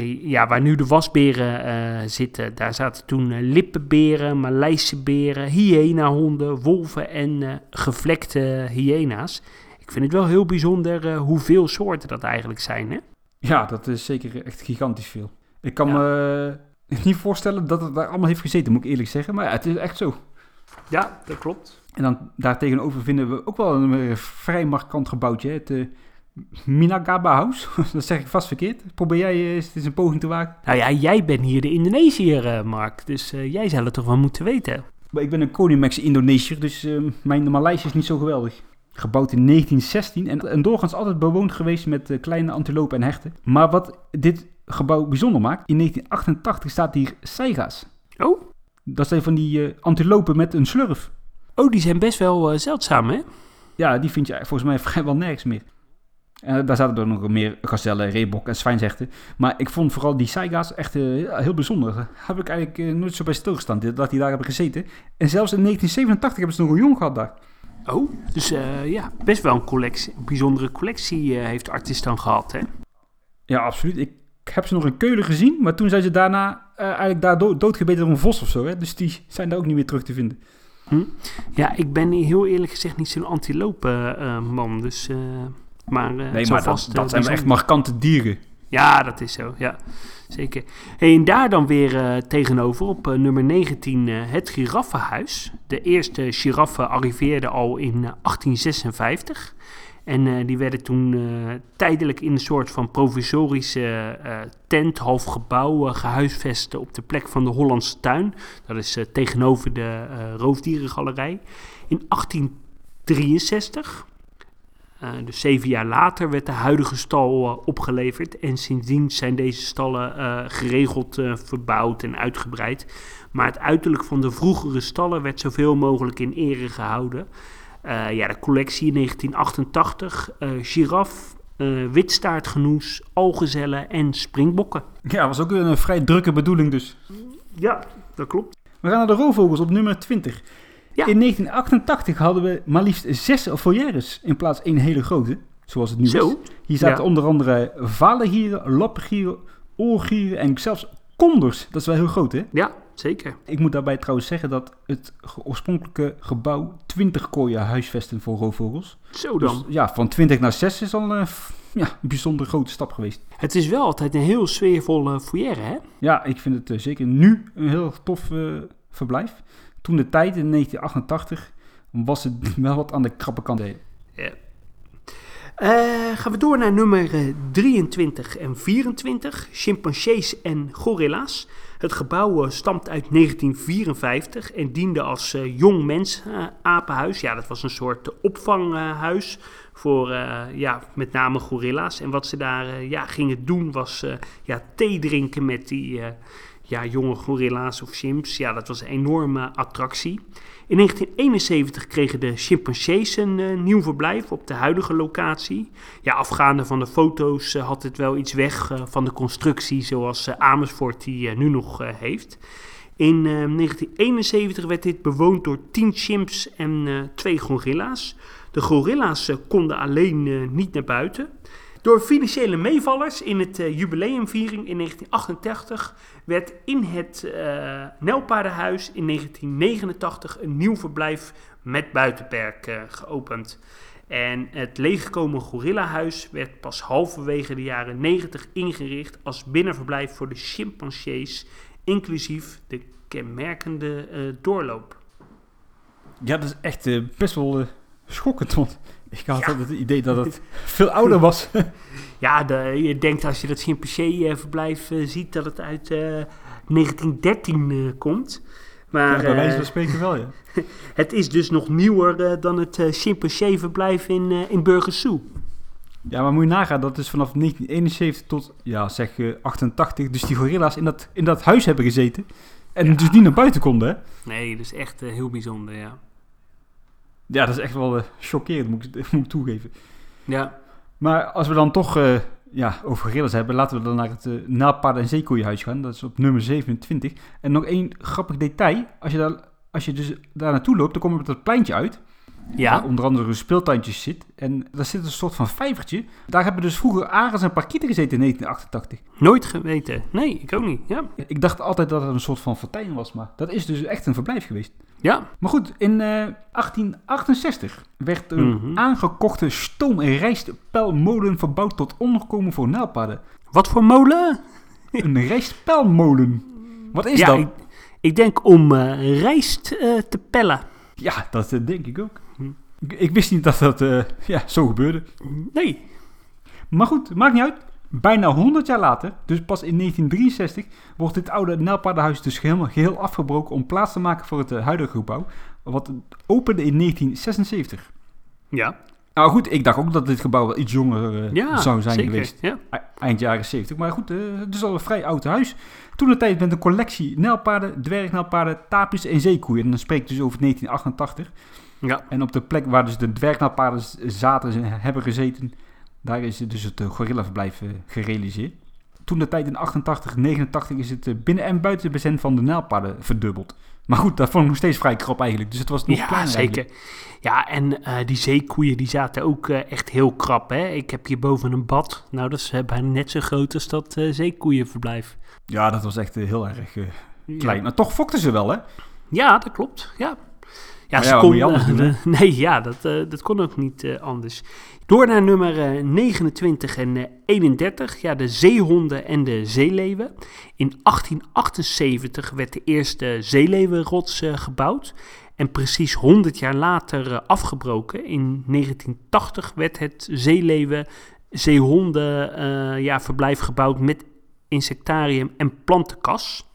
ja, waar nu de wasberen eh, zitten, daar zaten toen eh, lippenberen, Maleise beren, hyena-honden, wolven en eh, gevlekte hyena's. Ik vind het wel heel bijzonder eh, hoeveel soorten dat eigenlijk zijn, hè? Ja, dat is zeker echt gigantisch veel. Ik kan Ja. me eh, niet voorstellen dat het daar allemaal heeft gezeten, moet ik eerlijk zeggen. Maar ja, het is echt zo. Ja, dat klopt. En dan daartegenover vinden we ook wel een eh, vrij markant gebouwtje. hè, Het eh, Minagaba House. dat zeg ik vast verkeerd. Probeer jij eens eens een poging te wagen. Nou ja, jij bent hier de Indonesiër, eh, Mark, dus eh, jij zou het toch wel moeten weten. Maar ik ben een Koninklijkse Indonesiër, dus eh, mijn Maleis is niet zo geweldig. Gebouwd in 1916 en, en doorgaans altijd bewoond geweest met kleine antilopen en herten. Maar wat dit gebouw bijzonder maakt, in 1988 staat hier Saiga's. Oh? Dat zijn van die antilopen met een slurf. Oh, die zijn best wel zeldzaam, hè? Ja, die vind je volgens mij vrijwel nergens meer. En daar zaten er nog meer gazellen, reebok en zwijnzechten. Maar ik vond vooral die Saiga's echt eh, heel bijzonder. Daar heb ik eigenlijk eh, nooit zo bij stilgestaan, dat die daar hebben gezeten. En zelfs in 1987 hebben ze nog een jong gehad daar. Oh, dus eh, ja, best wel een collectie, bijzondere collectie eh, heeft Artis dan gehad, hè? Ja, absoluut. Ik heb ze nog in Keulen gezien, maar toen zijn ze daarna eh, eigenlijk daar dood, doodgebeten door een vos of zo. Hè? Dus die zijn daar ook niet meer terug te vinden. Ja, ik ben heel eerlijk gezegd niet zo'n antilope eh, man, dus... eh, maar, eh, Nee, maar dat, vast, eh, dat zijn wel echt markante dieren. Ja, dat is zo, ja. Zeker. Hey, en daar dan weer eh, tegenover op eh, nummer 19 eh, het giraffenhuis. De eerste giraffen arriveerden al in eh, 1856. En eh, die werden toen eh, tijdelijk in een soort van provisorische eh, tent, half gebouw, eh, gehuisvest op de plek van de Hollandse tuin. Dat is eh, tegenover de eh, roofdierengalerij. In 1863, eh, dus zeven jaar later, werd de huidige stal eh, opgeleverd. En sindsdien zijn deze stallen eh, geregeld eh, verbouwd en uitgebreid. Maar het uiterlijk van de vroegere stallen werd zoveel mogelijk in ere gehouden. Eh, ja, de collectie in 1988, eh giraf, eh witstaartgenoes, algezellen en springbokken. Ja, was ook een vrij drukke bedoeling dus. Ja, dat klopt. We gaan naar de roofvogels op nummer 20. Ja. In 1988 hadden we maar liefst zes foyeres in plaats één hele grote, zoals het nu is. Hier zaten Ja. onder andere valengieren, lappengieren, oorgieren en zelfs konders. Dat is wel heel groot, hè? ja, zeker. Ik moet daarbij trouwens zeggen dat het oorspronkelijke gebouw 20 kooien huisvesten voor roofvogels. Zo Dus dan. ja, van 20 naar 6 is al ja, een bijzonder grote stap geweest. Het is wel altijd een heel sfeervolle foyer, hè? Ja, ik vind het eh, zeker nu een heel tof eh, verblijf. Toen de tijd, in 1988, was het wel wat aan de krappe kant. Ja. Eh, gaan we door naar nummer eh, 23 en 24, chimpansees en gorilla's. Het gebouw eh, stamt uit 1954 en diende als eh, jong mens eh, apenhuis. Ja, dat was een soort opvanghuis voor eh, ja, met name gorilla's. En wat ze daar eh, ja, gingen doen was eh, ja, thee drinken met die eh, ja, jonge gorilla's of chimps. Ja, dat was een enorme attractie. In 1971 kregen de chimpansees een eh, nieuw verblijf op de huidige locatie. Ja, afgaande van de foto's eh, had het wel iets weg eh, van de constructie zoals Amersfoort die nu nog heeft. In eh, 1971 werd dit bewoond door 10 chimps en twee gorilla's. De gorilla's konden alleen niet naar buiten. Door financiële meevallers in het eh, jubileumviering in 1988 werd in het eh Nelpaardenhuis in 1989 een nieuw verblijf met buitenperk eh, geopend. En het leeggekomen gorillahuis werd pas halverwege de jaren 90 ingericht als binnenverblijf voor de chimpansees, inclusief de kenmerkende doorloop. Ja, dat is echt best wel schokkend. Ik had altijd het idee dat het veel ouder was. Ja, de, je denkt als je dat chimpansee-verblijf eh, ziet dat het uit eh, 1913 eh, komt. Maar ja, bij wijze eh, van spreken wel, ja. het is dus nog nieuwer eh, dan het eh chimpansee-verblijf in, eh in Burgersoe. Ja, maar moet je nagaan, dat is vanaf 1971 tot, ja, zeg eh, 88. Dus die gorilla's in dat, in dat huis hebben gezeten. En Ja. dus niet naar buiten konden, hè? Nee, dat is echt eh, heel bijzonder, ja. Ja, dat is echt wel eh, chockerend, moet ik, moet ik toegeven. Ja, Maar als we dan toch eh, ja, over gorillas hebben, laten we dan naar het uh, naalpaarden- en zeekoeienhuis gaan. Dat is op nummer 27. En nog één grappig detail. Als je, daar, als je dus daar naartoe loopt, dan kom je op dat pleintje uit. ja. Waar onder andere speeltuintjes zit. En daar zit een soort van vijvertje. Daar hebben dus vroeger arends en parkieten gezeten in 1988. nooit geweten. Nee, ik ook niet. Ja, Ik dacht altijd dat het een soort van fontein was, maar dat is dus echt een verblijf geweest. Ja. Maar goed, in eh, 1868 werd een Mhm. aangekochte stoom- en rijstpelmolen verbouwd tot onderkomen voor nijlpaarden. Wat voor molen? Een rijstpelmolen. Wat is ja, dat? Ik, ik denk om eh, rijst eh, te pellen. Ja, dat eh, denk ik ook. Hm. Ik, ik wist niet dat dat eh, ja, zo gebeurde. Nee. Maar goed, maakt niet uit. Bijna 100 jaar later, dus pas in 1963, wordt dit oude nijlpaardenhuis dus helemaal geheel afgebroken om plaats te maken voor het eh, huidige gebouw. Wat opende in 1976. Ja, Nou goed, ik dacht ook dat dit gebouw wel iets jonger eh, ja zou zijn zeker. geweest. Ja. E- Eind jaren 70. Maar goed, eh, het is al een vrij oud huis. Toen de tijd met een collectie nijlpaarden, dwergnijlpaarden, tapies en zeekoeien. En dan spreek ik dus over 1988. Ja. En op de plek waar dus de dwergnijlpaarden z- zaten en hebben gezeten, daar is dus het uh, gorillaverblijf eh, gerealiseerd. Toen de tijd in 88, 89 is het eh, binnen en buiten de bezend van de nijlpaarden verdubbeld. Maar goed, dat vond ik nog steeds vrij krap eigenlijk. Dus het was nog Ja, kleiner zeker. eigenlijk. Ja, en eh, die zeekoeien die zaten ook eh, echt heel krap. Hè? Ik heb hier boven een bad. Nou, dat is eh, bijna net zo groot als dat eh, zeekoeienverblijf. Ja, dat was echt eh, heel erg eh, Ja. klein. Maar toch fokten ze wel, hè? Ja, dat klopt. Ja, ja, Maar ze ja, wat kon, moet je anders eh, doen, hè? de- Nee, ja, dat, eh, dat kon ook niet eh, anders. Door naar nummer eh, 29 en eh, 31. Ja, de zeehonden en de zeeleeuwen. In 1878 werd de eerste zeeleeuwenrots eh, gebouwd. En precies 100 jaar later eh, afgebroken. In 1980 werd het zeeleeuwen zeehonden eh, ja, verblijf gebouwd met insectarium en plantenkas.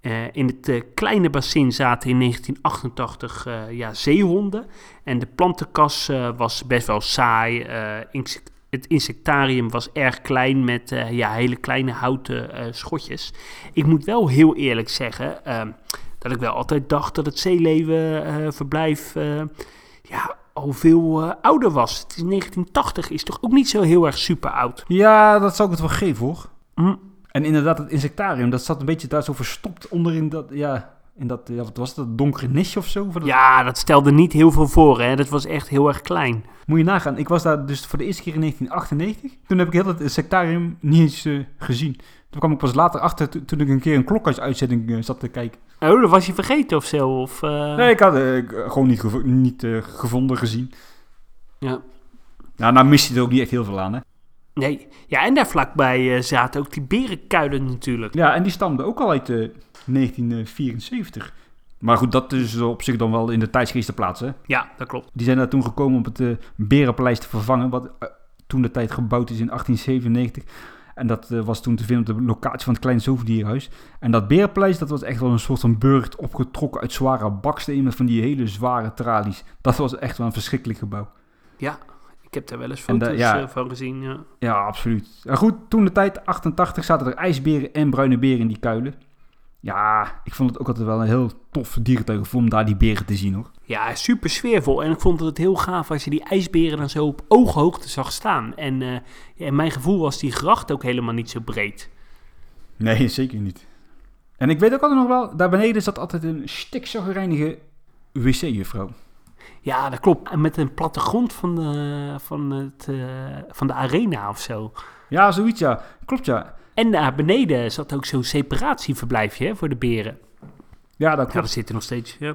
Eh, in het eh, kleine bassin zaten in 1988 eh, ja, zeehonden. En de plantenkas was best wel saai. Insect- het insectarium was erg klein met ja, hele kleine houten schotjes. Ik moet wel heel eerlijk zeggen eh, dat ik wel altijd dacht dat het zeelevenverblijf ja, al veel ouder was. Het is 1980, is toch ook niet zo heel erg super oud. Ja, dat zou ik het wel geven, hoor. Hm. En inderdaad, het insectarium, dat zat een beetje daar zo verstopt onderin dat, ja, in dat, ja, wat was het, dat donkere nestje of zo? Ja, dat stelde niet heel veel voor. Hè. Dat was echt heel erg klein. Moet je nagaan, ik was daar dus voor de eerste keer in 1998. Toen heb ik heel het insectarium niet eens eh, gezien. Toen kwam ik pas later achter, to- toen ik een keer een klokhuisuitzending eh, zat te kijken. Oh, dat was je vergeten of zo? Of, eh, Nee, ik had gewoon niet, gevo- niet gevonden, gezien. Ja. Nou, nou mist je er ook niet echt heel veel aan, hè? Nee. Ja, en daar vlakbij eh, zaten ook die berenkuilen natuurlijk. Ja, en die stamde ook al uit eh, 1974. Maar goed, dat is op zich dan wel in de tijdsgeest te plaatsen. Ja, dat klopt. Die zijn daar toen gekomen om het eh, Berenpaleis te vervangen. Wat eh, toen de tijd gebouwd is in 1897. En dat eh, was toen te vinden op de locatie van het kleine zoogdierhuis. En dat Berenpaleis, dat was echt wel een soort van burcht opgetrokken uit zware bakstenen met van die hele zware tralies. Dat was echt wel een verschrikkelijk gebouw. Ja, ik heb daar wel eens de- foto's ja. eh, van gezien. Ja. Ja, absoluut. En goed, toen de tijd, 88, zaten er ijsberen en bruine beren in die kuilen. Ja, ik vond het ook altijd wel een heel tof dierentuig om daar die beren te zien hoor. ja, super sfeervol. En ik vond het heel gaaf als je die ijsberen dan zo op ooghoogte zag staan. En ja, in mijn gevoel was die gracht ook helemaal niet zo breed. Nee, zeker niet. En ik weet ook altijd nog wel, daar beneden zat altijd een stikzaggerijnige wc-juffrouw. Ja, dat klopt. En met een plattegrond van de, van het, eh, van de arena of zo. Ja, zoiets ja. Klopt ja. En daar beneden zat ook zo'n separatieverblijfje hè, voor de beren. Ja, dat Ja, we klopt. zitten nog steeds. Ja,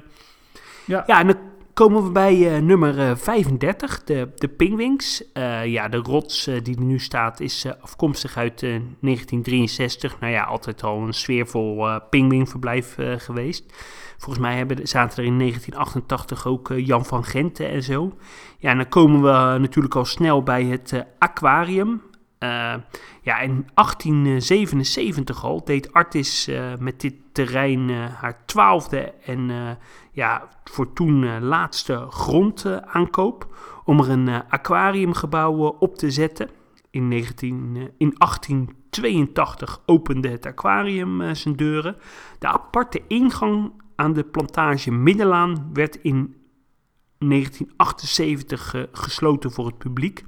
Ja. ja en dan komen we bij eh, nummer eh, 35, de, de Pingwings. Eh, ja, de rots eh, die er nu staat is eh, afkomstig uit eh, 1963. Nou ja, altijd al een sfeervol eh pingwingverblijf eh, geweest. Volgens mij hebben, zaten er in 1988 ook eh, Jan van Genten en zo. Ja, en dan komen we natuurlijk al snel bij het eh, aquarium. Eh, ja, in 1877 al deed Artis eh, met dit terrein eh, haar twaalfde en eh, ja, voor toen eh, laatste grondaankoop om er een eh, aquariumgebouw eh, op te zetten. In, 19, eh, in 1882 opende het aquarium eh, zijn deuren. De aparte ingang aan de plantage Middelaan werd in 1978 eh, gesloten voor het publiek.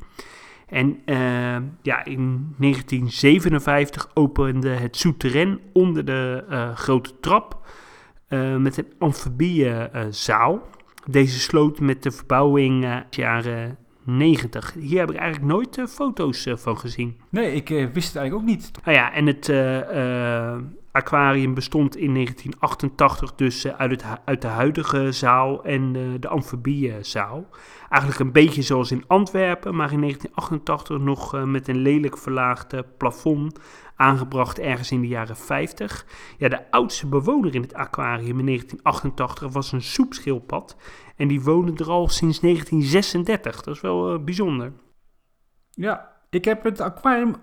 En eh, ja, in 1957 opende het souterrain onder de eh, grote trap met een amfibiezaal. Deze sloot met de verbouwing eh, jaren 90. Hier heb ik eigenlijk nooit foto's van gezien. Nee, ik wist het eigenlijk ook niet. Nou ja, en het aquarium bestond in 1988 dus eh, uit, het, uit de huidige zaal en eh, de amfibiezaal. Eigenlijk een beetje zoals in Antwerpen, maar in 1988 nog eh, met een lelijk verlaagd eh, plafond aangebracht ergens in de jaren 50. Ja, de oudste bewoner in het aquarium in 1988 was een soepschildpad en die woonde er al sinds 1936. Dat is wel bijzonder. Ja, ik heb het aquarium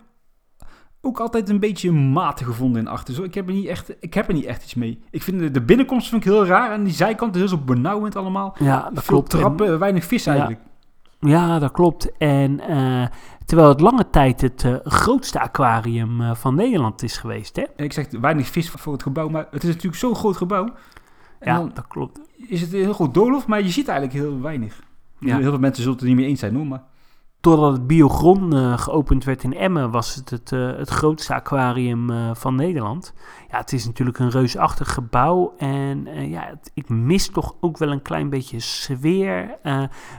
ook altijd een beetje matig gevonden in achter. Zo, ik, heb er niet echt, ik heb er niet echt iets mee. Ik vind de, de binnenkomst vind ik heel raar. En die zijkant is heel zo benauwend allemaal. Ja, Veel trappen, weinig vis eigenlijk. Ja, dat klopt. En eh, terwijl het lange tijd het eh, grootste aquarium eh, van Nederland is geweest, hè? Ik zeg weinig vis voor het gebouw. Maar het is natuurlijk zo'n groot gebouw. En Ja, dan dat klopt. is het een heel goed doolhof. Maar je ziet eigenlijk heel weinig. Ja. Heel veel mensen zullen het er niet mee eens zijn hoor. Maar Doordat het Biogron eh, geopend werd in Emmen, was het het, eh, het grootste aquarium eh, van Nederland. Ja, het is natuurlijk een reusachtig gebouw. En ja, het- ik mis toch ook wel een klein beetje sfeer.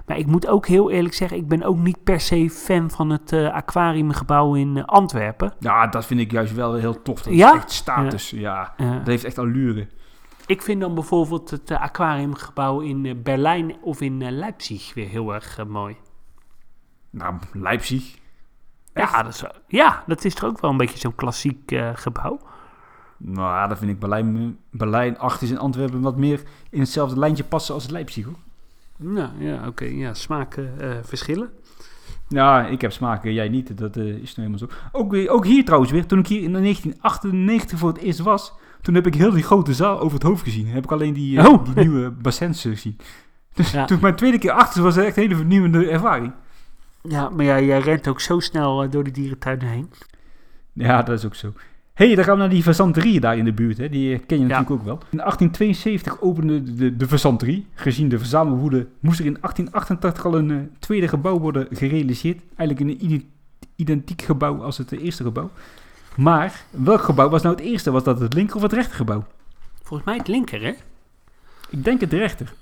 Maar ik moet ook heel eerlijk zeggen, ik ben ook niet per se fan van het aquariumgebouw in Antwerpen. ja, dat vind ik juist wel heel tof. Dat Ja? is echt status. Ja. Dat heeft echt allure. Ik vind dan bijvoorbeeld het aquariumgebouw in Berlijn of in Leipzig weer heel erg mooi. Nou, Leipzig. Ja dat, is, ja, dat is toch ook wel een beetje zo'n klassiek eh, gebouw. Nou, ja, dat vind ik Berlijn, Berlijn 8 is in Antwerpen wat meer in hetzelfde lijntje passen als Leipzig hoor. Nou ja, oké. ja, smaken eh, verschillen. Ja, ik heb smaken, jij niet. Dat eh, is nou helemaal zo. Ook, ook hier trouwens weer, toen ik hier in 1998 voor het eerst was, toen heb ik heel die grote zaal over het hoofd gezien. Heb ik alleen die, eh, Oh. die nieuwe bassins gezien. Dus Ja. toen ik mijn tweede keer achter was, was het echt een hele vernieuwende ervaring. Ja, maar ja, jij rent ook zo snel eh, door de dierentuinen heen. Ja, dat is ook zo. Hé, hey, dan gaan we naar die fazanterie daar in de buurt. Hè. Die eh, ken je Ja. natuurlijk ook wel. In 1872 opende de, de, de fazanterie. Gezien de verzamelwoede moest er in 1888 al een eh, tweede gebouw worden gerealiseerd. Eigenlijk een ide- identiek gebouw als het eerste gebouw. Maar welk gebouw was nou het eerste? Was dat het linker of het rechter gebouw? Volgens mij het linker, hè? Ik denk het rechter.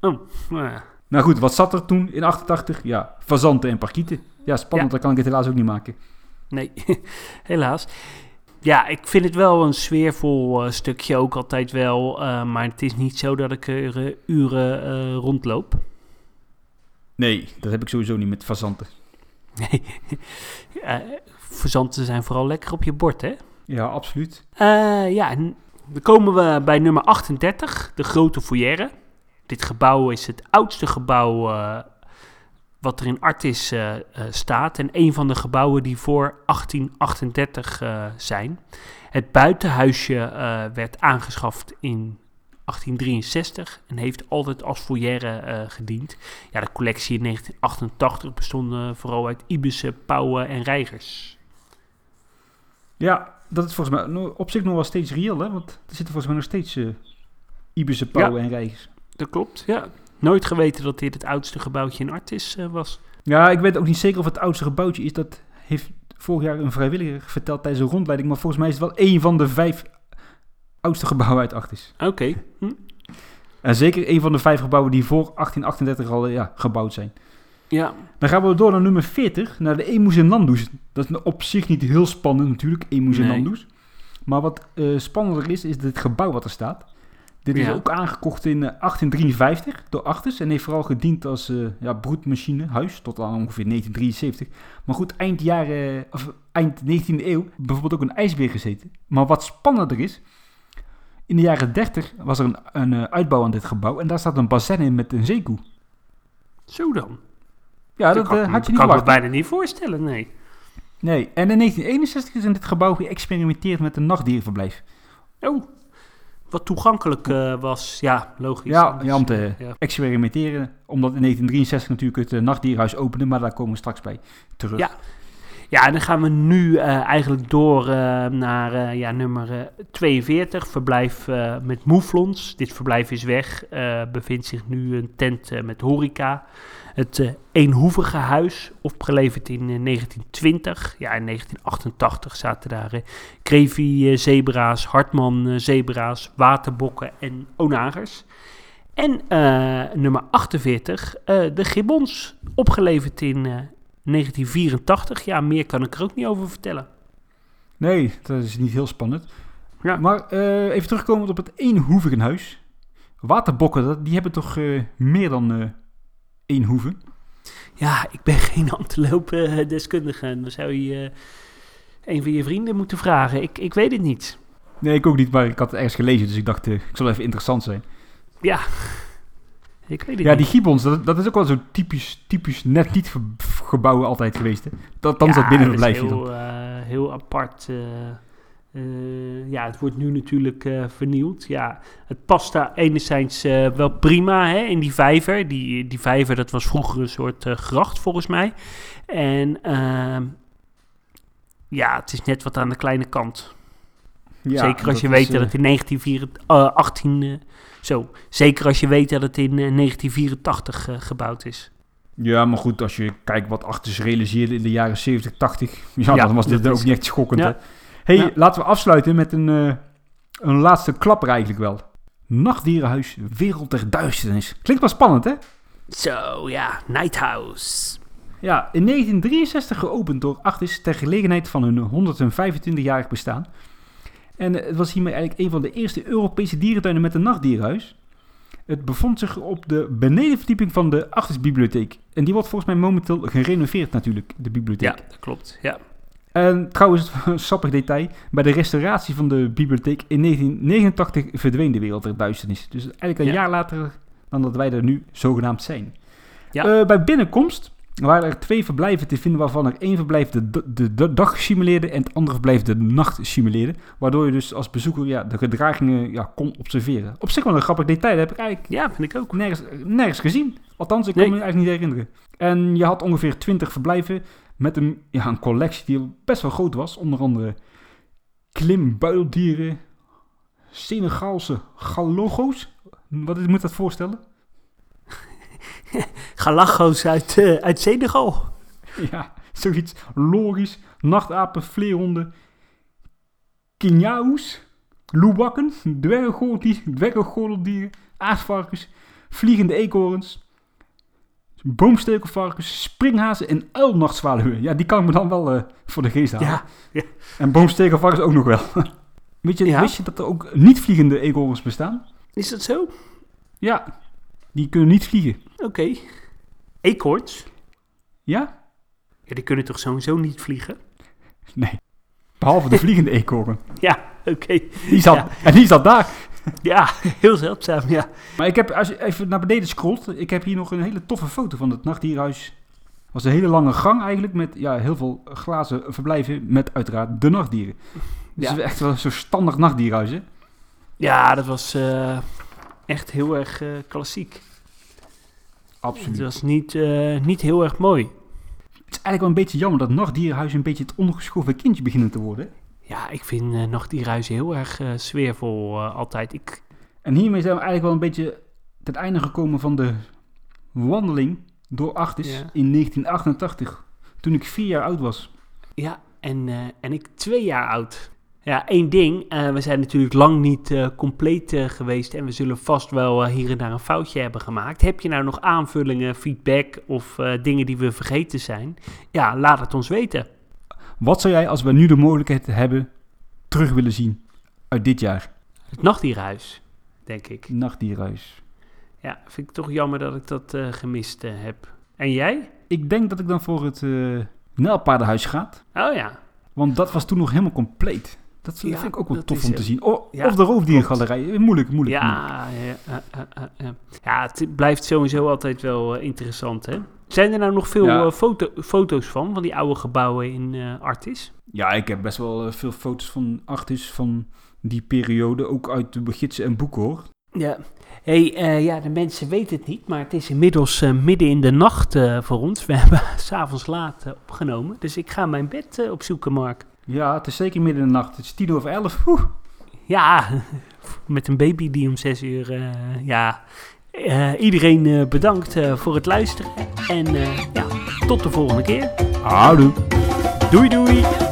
Oh, nou ja. Nou goed, wat zat er toen in 88? Ja, fazanten en parkieten. Ja, spannend, Ja. dan kan ik het helaas ook niet maken. Nee, helaas. Ja, ik vind het wel een sfeervol eh, stukje ook altijd wel. eh, maar het is niet zo dat ik er eh, uren rondloop. Nee, dat heb ik sowieso niet met fazanten. Nee, verzanten zijn vooral lekker op je bord, hè? Ja, absoluut. Ja, dan komen we bij nummer 38, de Grote Foyer. Dit gebouw is het oudste gebouw eh, wat er in Artis eh, staat. En een van de gebouwen die voor 1838 eh, zijn. Het buitenhuisje werd aangeschaft in 1863 en heeft altijd als foyer eh, gediend. Ja, de collectie in 1988 bestond vooral uit ibissen, pauwen en reigers. Ja, dat is volgens mij op zich nog wel steeds reëel, hè? Want er zitten volgens mij nog steeds eh Ibische pauwen en reigers. Dat klopt, ja. Nooit geweten dat dit het oudste gebouwtje in Artis eh, was. Ja, ik weet ook niet zeker of het oudste gebouwtje is. Dat heeft vorig jaar een vrijwilliger verteld tijdens een rondleiding. Maar volgens mij is het wel één van de vijf oudste gebouwen uit Achtis. Oké, hm. En zeker één van de vijf gebouwen die voor 1838 al ja, gebouwd zijn. ja. Dan gaan we door naar nummer 40, naar de Emus en Nandoes. Dat is op zich niet heel spannend natuurlijk, Emus en Nee. Nandoes. Maar wat eh, spannender is, is dit gebouw wat er staat. Dit is Ja. ook aangekocht in eh, 1853 door Achters en heeft vooral gediend als eh, ja, broedmachine, huis, tot aan ongeveer 1973. Maar goed, eind, jaren, of eind 19e eeuw bijvoorbeeld ook een ijsbeer gezeten. Maar wat spannender is, in de jaren 30 was er een, een eh, uitbouw aan dit gebouw en daar staat een bassin in met een zeekoe. Zo dan. Ja, dat, eh, ik- had je niet kan ik me bijna niet voorstellen, nee. Nee, en in 1961 is in dit gebouw geëxperimenteerd met een nachtdierenverblijf. Oh, wat toegankelijk eh, was. Ja, logisch. Ja, Anders, ja, om te ja. experimenteren. Omdat in 1963 natuurlijk het eh, nachtdierhuis opende, maar daar komen we straks bij terug. Ja. Ja, en dan gaan we nu eh, eigenlijk door eh, naar eh, ja, nummer eh, 42, verblijf met mouflons. Dit verblijf is weg, bevindt zich nu een tent met horeca. Het eenhoevige huis, opgeleverd in eh, 1920. Ja, in 1988 zaten daar Krevi zebra's, Hartman zebra's, waterbokken en onagers. En nummer 48, eh, de gibbons, opgeleverd in eh, 1984. Ja, meer kan ik er ook niet over vertellen. Nee, dat is niet heel spannend. Ja. Maar eh, even terugkomend op het eenhoevigenhuis. Waterbokken, die hebben toch eh, meer dan eh één hoeve? Ja, ik ben geen antilopen-deskundige. En dan zou je een van je vrienden moeten vragen. Ik, ik weet het niet. Nee, ik ook niet, maar ik had het ergens gelezen, dus ik dacht, ik zal even interessant zijn. Ja, ik weet het Ja, niet. die gibbons, dat, dat is ook wel zo typisch, typisch net niet gebouwen altijd geweest. Hè? Dat, dan is dat binnen dat het blijfje dan. heel, eh, heel apart. eh, eh, ja, het wordt nu natuurlijk vernieuwd. Ja, het past daar enerzijds wel prima hè, in die vijver. Die, die vijver, dat was vroeger een soort gracht volgens mij. En ehm, ja, het is net wat aan de kleine kant. Ja, zeker als je weet dat het in 1918... eh, zo, zeker als je weet dat het in eh, 1984 eh, gebouwd is. Ja, maar goed, als je kijkt wat zich realiseerde in de jaren 70, 80, ja, Ja, dan was dit ook is- niet echt schokkend. Ja. Hè? hey, Ja. laten we afsluiten met een, eh, een laatste klapper eigenlijk wel. Nachtdierenhuis, Wereld der Duisternis. Klinkt wel spannend, hè? Zo, ja, Nighthouse. Ja, in 1963 geopend door Actis ter gelegenheid van hun 125-jarig bestaan. En het was hiermee eigenlijk een van de eerste Europese dierentuinen met een nachtdierenhuis. Het bevond zich op de benedenverdieping van de Actis-bibliotheek. En die wordt volgens mij momenteel gerenoveerd natuurlijk, de bibliotheek. Ja, dat klopt. Ja. En trouwens, een sappig detail. Bij de restauratie van de bibliotheek in 1989 verdween de wereld der duisternis. Dus eigenlijk een Ja. jaar later dan dat wij er nu zogenaamd zijn. Ja. Eh, bij binnenkomst waren er twee verblijven te vinden waarvan er één verblijf de, de, de dag simuleerde en het andere verblijf de nacht simuleerde. Waardoor je dus als bezoeker ja, de gedragingen ja, kon observeren. Op zich wel een grappig detail, dat heb ik eigenlijk ja, vind ik ook. nergens, nergens gezien. Althans, ik kan Nee. me eigenlijk niet herinneren. En je had ongeveer 20 verblijven met een, ja, een collectie die best wel groot was. Onder andere klimbuildieren, Senegaalse galogo's. Wat moet dat voorstellen? Galachos uit, eh, uit Senegal. Ja, zoiets logisch. Nachtapen, vleerhonden, kinjaoes, loebakken, dwerggordeldieren, aasvarkens, vliegende eekhoorns, boomstekelvarkens, springhazen en uilnachtzwaluwen. Ja, die kan ik me dan wel eh, voor de geest halen. Ja, En boomstekelvarkens ook nog wel. Weet je, Ja. Wist je dat er ook niet-vliegende eekhoorns bestaan? is dat zo? Ja, die kunnen niet vliegen. Oké. Eekhoorns? Ja? Ja, die kunnen toch sowieso niet vliegen? Nee. Behalve de vliegende eekhoorn. Ja, oké. Die zat, Ja. En die zat daar. Ja, heel zeldzaam, ja. Maar ik heb, als je even naar beneden scrolt, ik heb hier nog een hele toffe foto van het nachtdierhuis was een hele lange gang eigenlijk met ja, heel veel glazen verblijven met uiteraard de nachtdieren. Dus Ja. het is echt wel zo'n standaard nachtdierhuis, hè? Ja, dat was eh, echt heel erg eh, klassiek. Absoluut. Het was niet, eh, niet heel erg mooi. Het is eigenlijk wel een beetje jammer dat nachtdierhuizen een beetje het ondergeschoven kindje beginnen te worden. Ja, ik vind uh, Nachtdierhuizen heel erg eh, sfeervol eh, altijd. Ik, En hiermee zijn we eigenlijk wel een beetje ten einde gekomen van de wandeling door Artis Ja. in 1988. Toen ik vier jaar oud was. ja, en, eh, en ik twee jaar oud. Ja, één ding. eh, we zijn natuurlijk lang niet eh, compleet eh, geweest. En we zullen vast wel hier en daar een foutje hebben gemaakt. Heb je nou nog aanvullingen, feedback of dingen die we vergeten zijn? Ja, laat het ons weten. Wat zou jij, als we nu de mogelijkheid hebben, terug willen zien uit dit jaar? Het Nachtdierhuis, denk ik. Nachtdierhuis. Ja, vind ik toch jammer dat ik dat gemist heb. En jij? Ik denk dat ik dan voor het Nijlpaardenhuis ga. Oh ja. Want dat was toen nog helemaal compleet. Dat Ja, vind ik ook wel tof om te zien. O- ja, of de roofdiergalerij. Moeilijk, moeilijk. moeilijk. Ja, ja, eh. ja, het blijft sowieso altijd wel eh, interessant, hè? Zijn er nou nog veel eh, foto foto's van, van die oude gebouwen in eh Artis? Ja, ik heb best wel veel foto's van Artis van die periode. Ook uit de gidsen en boeken hoor. Ja. hey, ja, de mensen weten het niet, maar het is inmiddels midden in de nacht voor ons. We hebben s'avonds laat opgenomen, dus ik ga mijn bed opzoeken, Mark. Ja, het is zeker midden in de nacht. Het is tien over elf. Oeh. Ja, met een baby die om zes uur, eh, ja... Eh, iedereen eh, bedankt voor het luisteren en ja, tot de volgende keer. Houdoe. Doei doei!